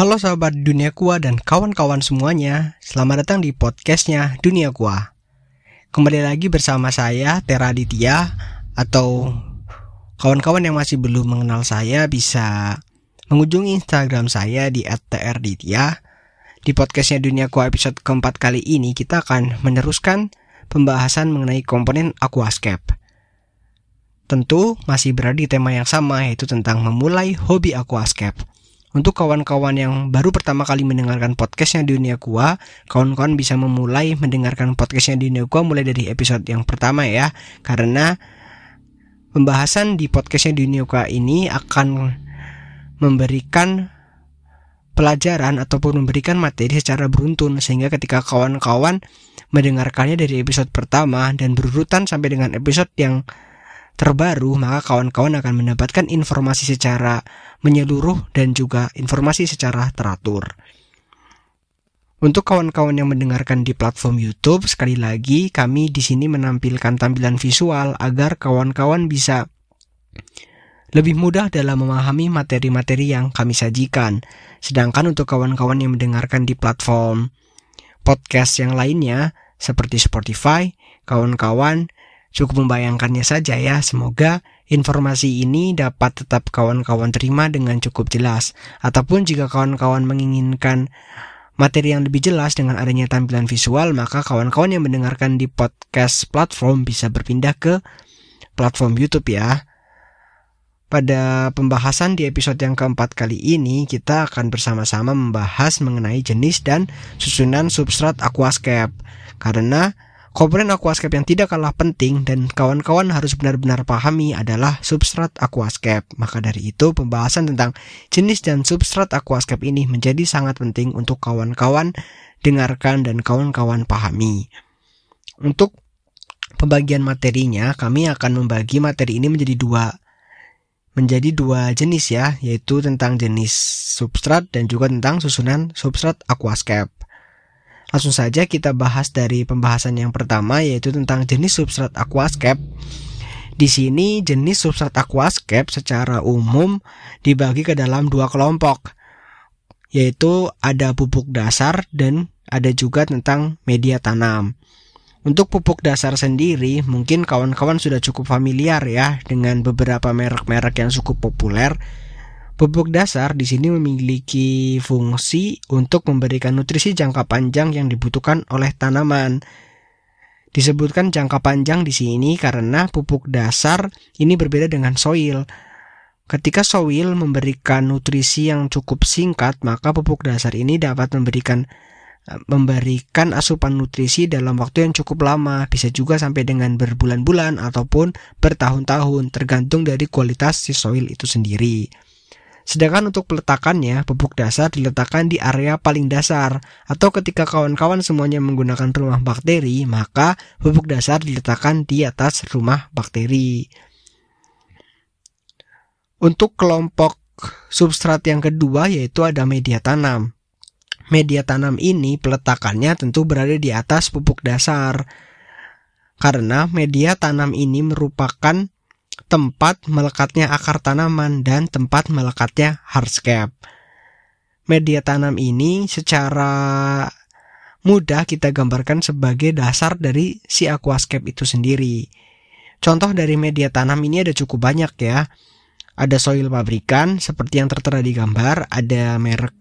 Halo sahabat Dunia Kua dan kawan-kawan semuanya, selamat datang di podcastnya Dunia Kua. Kembali lagi bersama saya Tera Aditya atau kawan-kawan yang masih belum mengenal saya bisa mengunjungi Instagram saya di @trditya. Di podcastnya Dunia Kua episode keempat kali ini kita akan meneruskan pembahasan mengenai komponen aquascape. Tentu masih berada di tema yang sama yaitu tentang memulai hobi aquascape. Untuk kawan-kawan yang baru pertama kali mendengarkan podcastnya Dunia Kua, kawan-kawan bisa memulai mendengarkan podcastnya Dunia Kua mulai dari episode yang pertama ya, karena pembahasan di podcastnya Dunia Kua ini akan memberikan pelajaran ataupun memberikan materi secara beruntun. Sehingga ketika kawan-kawan mendengarkannya dari episode pertama dan berurutan sampai dengan episode yang terbaru, maka kawan-kawan akan mendapatkan informasi secara menyeluruh dan juga informasi secara teratur. Untuk kawan-kawan yang mendengarkan di platform YouTube, sekali lagi kami di sini menampilkan tampilan visual agar kawan-kawan bisa lebih mudah dalam memahami materi-materi yang kami sajikan. Sedangkan untuk kawan-kawan yang mendengarkan di platform podcast yang lainnya seperti Spotify, kawan-kawan Cukup membayangkannya saja ya, semoga informasi ini dapat tetap kawan-kawan terima dengan cukup jelas. Ataupun jika kawan-kawan menginginkan materi yang lebih jelas dengan adanya tampilan visual, maka kawan-kawan yang mendengarkan di podcast platform bisa berpindah ke platform YouTube ya. Pada pembahasan di episode yang keempat kali ini, kita akan bersama-sama membahas mengenai jenis dan susunan substrat aquascape. Karena Komponen aquascape yang tidak kalah penting dan kawan-kawan harus benar-benar pahami adalah substrat aquascape. Maka dari itu, pembahasan tentang jenis dan substrat aquascape ini menjadi sangat penting untuk kawan-kawan dengarkan dan kawan-kawan pahami. Untuk pembagian materinya, kami akan membagi materi ini menjadi dua menjadi dua jenis ya, yaitu tentang jenis substrat dan juga tentang susunan substrat aquascape. Langsung saja kita bahas dari pembahasan yang pertama yaitu tentang jenis substrat aquascape. Di sini jenis substrat aquascape secara umum dibagi ke dalam dua kelompok yaitu ada pupuk dasar dan ada juga tentang media tanam. Untuk pupuk dasar sendiri, mungkin kawan-kawan sudah cukup familiar ya dengan beberapa merek-merek yang cukup populer Pupuk dasar di sini memiliki fungsi untuk memberikan nutrisi jangka panjang yang dibutuhkan oleh tanaman. Disebutkan jangka panjang di sini karena pupuk dasar ini berbeda dengan soil. Ketika soil memberikan nutrisi yang cukup singkat, maka pupuk dasar ini dapat memberikan memberikan asupan nutrisi dalam waktu yang cukup lama, bisa juga sampai dengan berbulan-bulan ataupun bertahun-tahun, tergantung dari kualitas si soil itu sendiri. Sedangkan untuk peletakannya, pupuk dasar diletakkan di area paling dasar, atau ketika kawan-kawan semuanya menggunakan rumah bakteri, maka pupuk dasar diletakkan di atas rumah bakteri. Untuk kelompok substrat yang kedua yaitu ada media tanam. Media tanam ini peletakannya tentu berada di atas pupuk dasar. Karena media tanam ini merupakan tempat melekatnya akar tanaman dan tempat melekatnya hardscape. Media tanam ini secara mudah kita gambarkan sebagai dasar dari si aquascape itu sendiri. Contoh dari media tanam ini ada cukup banyak ya. Ada soil pabrikan seperti yang tertera di gambar, ada merek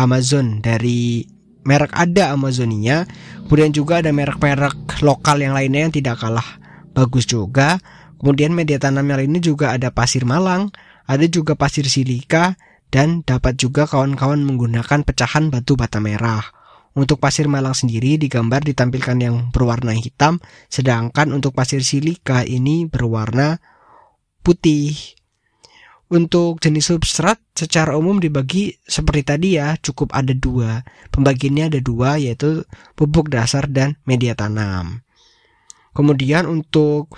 Amazon dari merek ada Amazonia, kemudian juga ada merek-merek lokal yang lainnya yang tidak kalah bagus juga. Kemudian media tanam yang ini juga ada pasir malang, ada juga pasir silika, dan dapat juga kawan-kawan menggunakan pecahan batu bata merah. Untuk pasir malang sendiri digambar ditampilkan yang berwarna hitam, sedangkan untuk pasir silika ini berwarna putih. Untuk jenis substrat secara umum dibagi seperti tadi ya, cukup ada dua. Pembagiannya ada dua, yaitu pupuk dasar dan media tanam. Kemudian untuk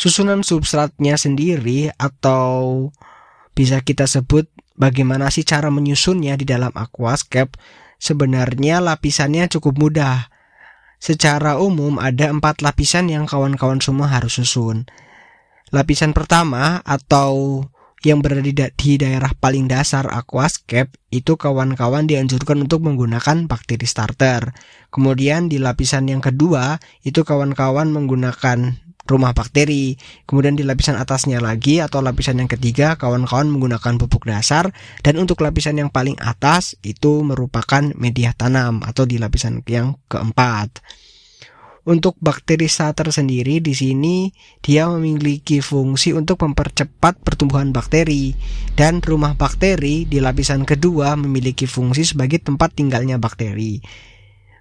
susunan substratnya sendiri atau bisa kita sebut bagaimana sih cara menyusunnya di dalam aquascape? Sebenarnya lapisannya cukup mudah. Secara umum ada empat lapisan yang kawan-kawan semua harus susun. Lapisan pertama atau yang berada di, da di daerah paling dasar aquascape itu kawan-kawan dianjurkan untuk menggunakan bakteri starter. Kemudian di lapisan yang kedua itu kawan-kawan menggunakan rumah bakteri. Kemudian di lapisan atasnya lagi atau lapisan yang ketiga kawan-kawan menggunakan pupuk dasar dan untuk lapisan yang paling atas itu merupakan media tanam atau di lapisan yang keempat. Untuk bakteri starter sendiri di sini dia memiliki fungsi untuk mempercepat pertumbuhan bakteri dan rumah bakteri di lapisan kedua memiliki fungsi sebagai tempat tinggalnya bakteri.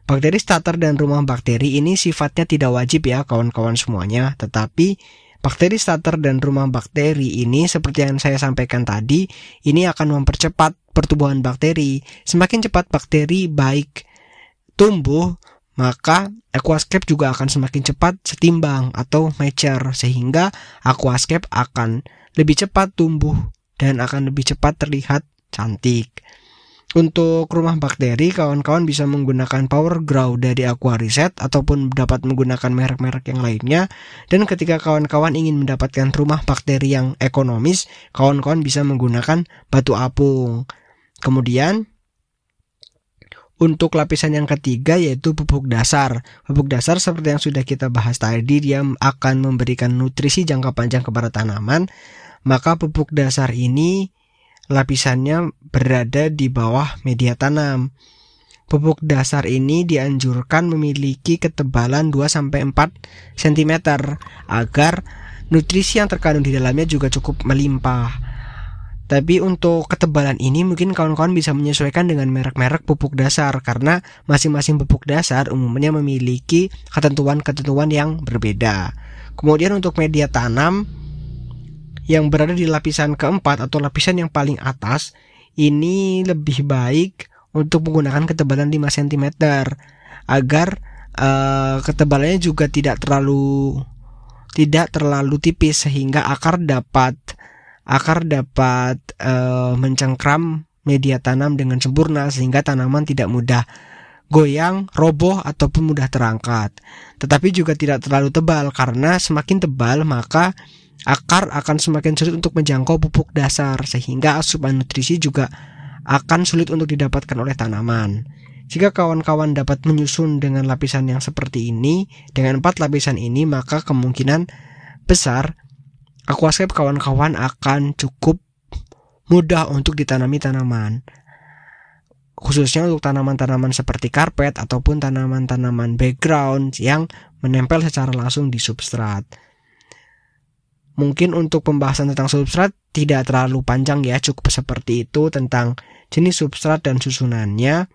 Bakteri starter dan rumah bakteri ini sifatnya tidak wajib ya kawan-kawan semuanya, tetapi bakteri starter dan rumah bakteri ini seperti yang saya sampaikan tadi, ini akan mempercepat pertumbuhan bakteri. Semakin cepat bakteri baik tumbuh, maka aquascape juga akan semakin cepat setimbang atau mature sehingga aquascape akan lebih cepat tumbuh dan akan lebih cepat terlihat cantik. Untuk rumah bakteri, kawan-kawan bisa menggunakan Power Grow dari Aqua Reset ataupun dapat menggunakan merek-merek yang lainnya. Dan ketika kawan-kawan ingin mendapatkan rumah bakteri yang ekonomis, kawan-kawan bisa menggunakan batu apung. Kemudian untuk lapisan yang ketiga yaitu pupuk dasar. Pupuk dasar seperti yang sudah kita bahas tadi dia akan memberikan nutrisi jangka panjang kepada tanaman. Maka pupuk dasar ini lapisannya berada di bawah media tanam. Pupuk dasar ini dianjurkan memiliki ketebalan 2-4 cm agar nutrisi yang terkandung di dalamnya juga cukup melimpah. Tapi untuk ketebalan ini mungkin kawan-kawan bisa menyesuaikan dengan merek-merek pupuk dasar karena masing-masing pupuk dasar umumnya memiliki ketentuan-ketentuan yang berbeda. Kemudian untuk media tanam yang berada di lapisan keempat atau lapisan yang paling atas ini lebih baik untuk menggunakan ketebalan 5 cm agar uh, ketebalannya juga tidak terlalu tidak terlalu tipis sehingga akar dapat akar dapat e, mencengkram media tanam dengan sempurna sehingga tanaman tidak mudah goyang, roboh ataupun mudah terangkat. Tetapi juga tidak terlalu tebal karena semakin tebal maka akar akan semakin sulit untuk menjangkau pupuk dasar sehingga asupan nutrisi juga akan sulit untuk didapatkan oleh tanaman. Jika kawan-kawan dapat menyusun dengan lapisan yang seperti ini, dengan empat lapisan ini, maka kemungkinan besar aquascape kawan-kawan akan cukup mudah untuk ditanami tanaman khususnya untuk tanaman-tanaman seperti karpet ataupun tanaman-tanaman background yang menempel secara langsung di substrat. Mungkin untuk pembahasan tentang substrat tidak terlalu panjang ya, cukup seperti itu tentang jenis substrat dan susunannya.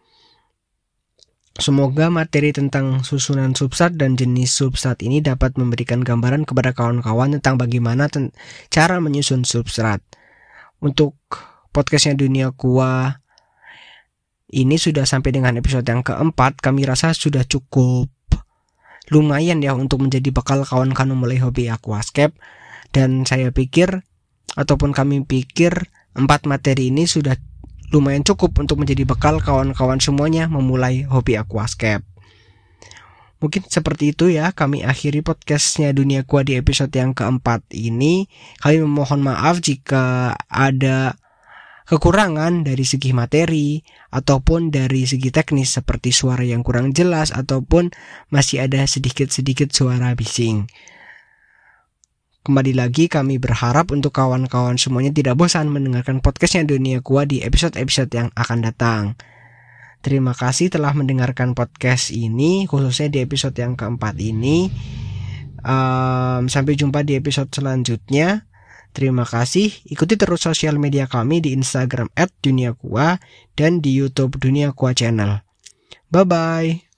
Semoga materi tentang susunan substrat dan jenis substrat ini dapat memberikan gambaran kepada kawan-kawan tentang bagaimana ten cara menyusun substrat. Untuk podcastnya Dunia Kuah ini sudah sampai dengan episode yang keempat, kami rasa sudah cukup lumayan ya untuk menjadi bekal kawan-kawan mulai hobi aquascape dan saya pikir ataupun kami pikir empat materi ini sudah lumayan cukup untuk menjadi bekal kawan-kawan semuanya memulai hobi aquascape. Mungkin seperti itu ya kami akhiri podcastnya Dunia Kua di episode yang keempat ini. Kami memohon maaf jika ada kekurangan dari segi materi ataupun dari segi teknis seperti suara yang kurang jelas ataupun masih ada sedikit-sedikit suara bising. Kembali lagi kami berharap untuk kawan-kawan semuanya tidak bosan mendengarkan podcastnya Dunia Gua di episode-episode yang akan datang. Terima kasih telah mendengarkan podcast ini, khususnya di episode yang keempat ini. Um, sampai jumpa di episode selanjutnya. Terima kasih. Ikuti terus sosial media kami di Instagram @duniakua dan di YouTube Dunia Kua Channel. Bye bye.